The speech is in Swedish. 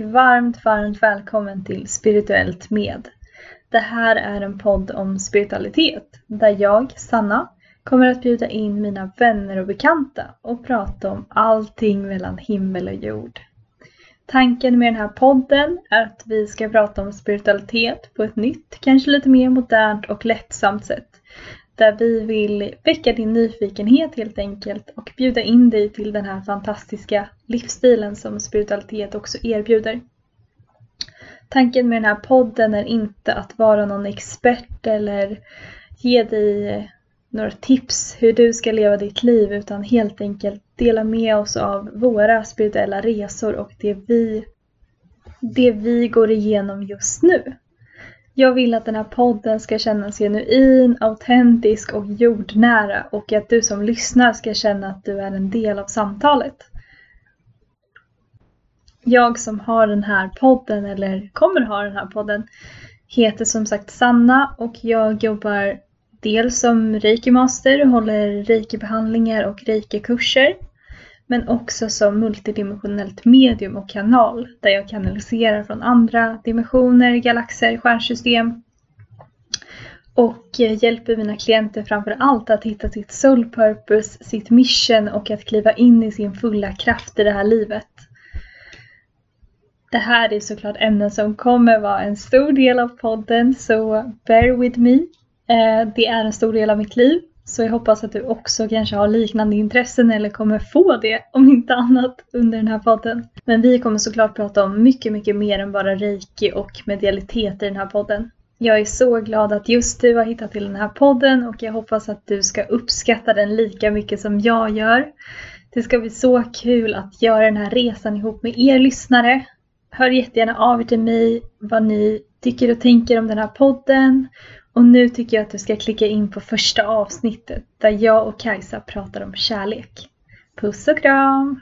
Och varmt, varmt välkommen till Spirituellt med. Det här är en podd om spiritualitet där jag, Sanna, kommer att bjuda in mina vänner och bekanta och prata om allting mellan himmel och jord. Tanken med den här podden är att vi ska prata om spiritualitet på ett nytt, kanske lite mer modernt och lättsamt sätt där vi vill väcka din nyfikenhet helt enkelt och bjuda in dig till den här fantastiska livsstilen som spiritualitet också erbjuder. Tanken med den här podden är inte att vara någon expert eller ge dig några tips hur du ska leva ditt liv utan helt enkelt dela med oss av våra spirituella resor och det vi, det vi går igenom just nu. Jag vill att den här podden ska kännas genuin, autentisk och jordnära och att du som lyssnar ska känna att du är en del av samtalet. Jag som har den här podden, eller kommer ha den här podden, heter som sagt Sanna och jag jobbar dels som reiki-master, håller reiki-behandlingar och reiki-kurser men också som multidimensionellt medium och kanal där jag kanaliserar från andra dimensioner, galaxer, stjärnsystem och eh, hjälper mina klienter framför allt att hitta sitt soul purpose, sitt mission och att kliva in i sin fulla kraft i det här livet. Det här är såklart ämnen som kommer vara en stor del av podden så bear with me. Eh, det är en stor del av mitt liv så jag hoppas att du också kanske har liknande intressen eller kommer få det om inte annat under den här podden. Men vi kommer såklart prata om mycket, mycket mer än bara reiki och medialitet i den här podden. Jag är så glad att just du har hittat till den här podden och jag hoppas att du ska uppskatta den lika mycket som jag gör. Det ska bli så kul att göra den här resan ihop med er lyssnare. Hör jättegärna av er till mig vad ni tycker och tänker om den här podden och nu tycker jag att du ska klicka in på första avsnittet där jag och Kajsa pratar om kärlek. Puss och kram!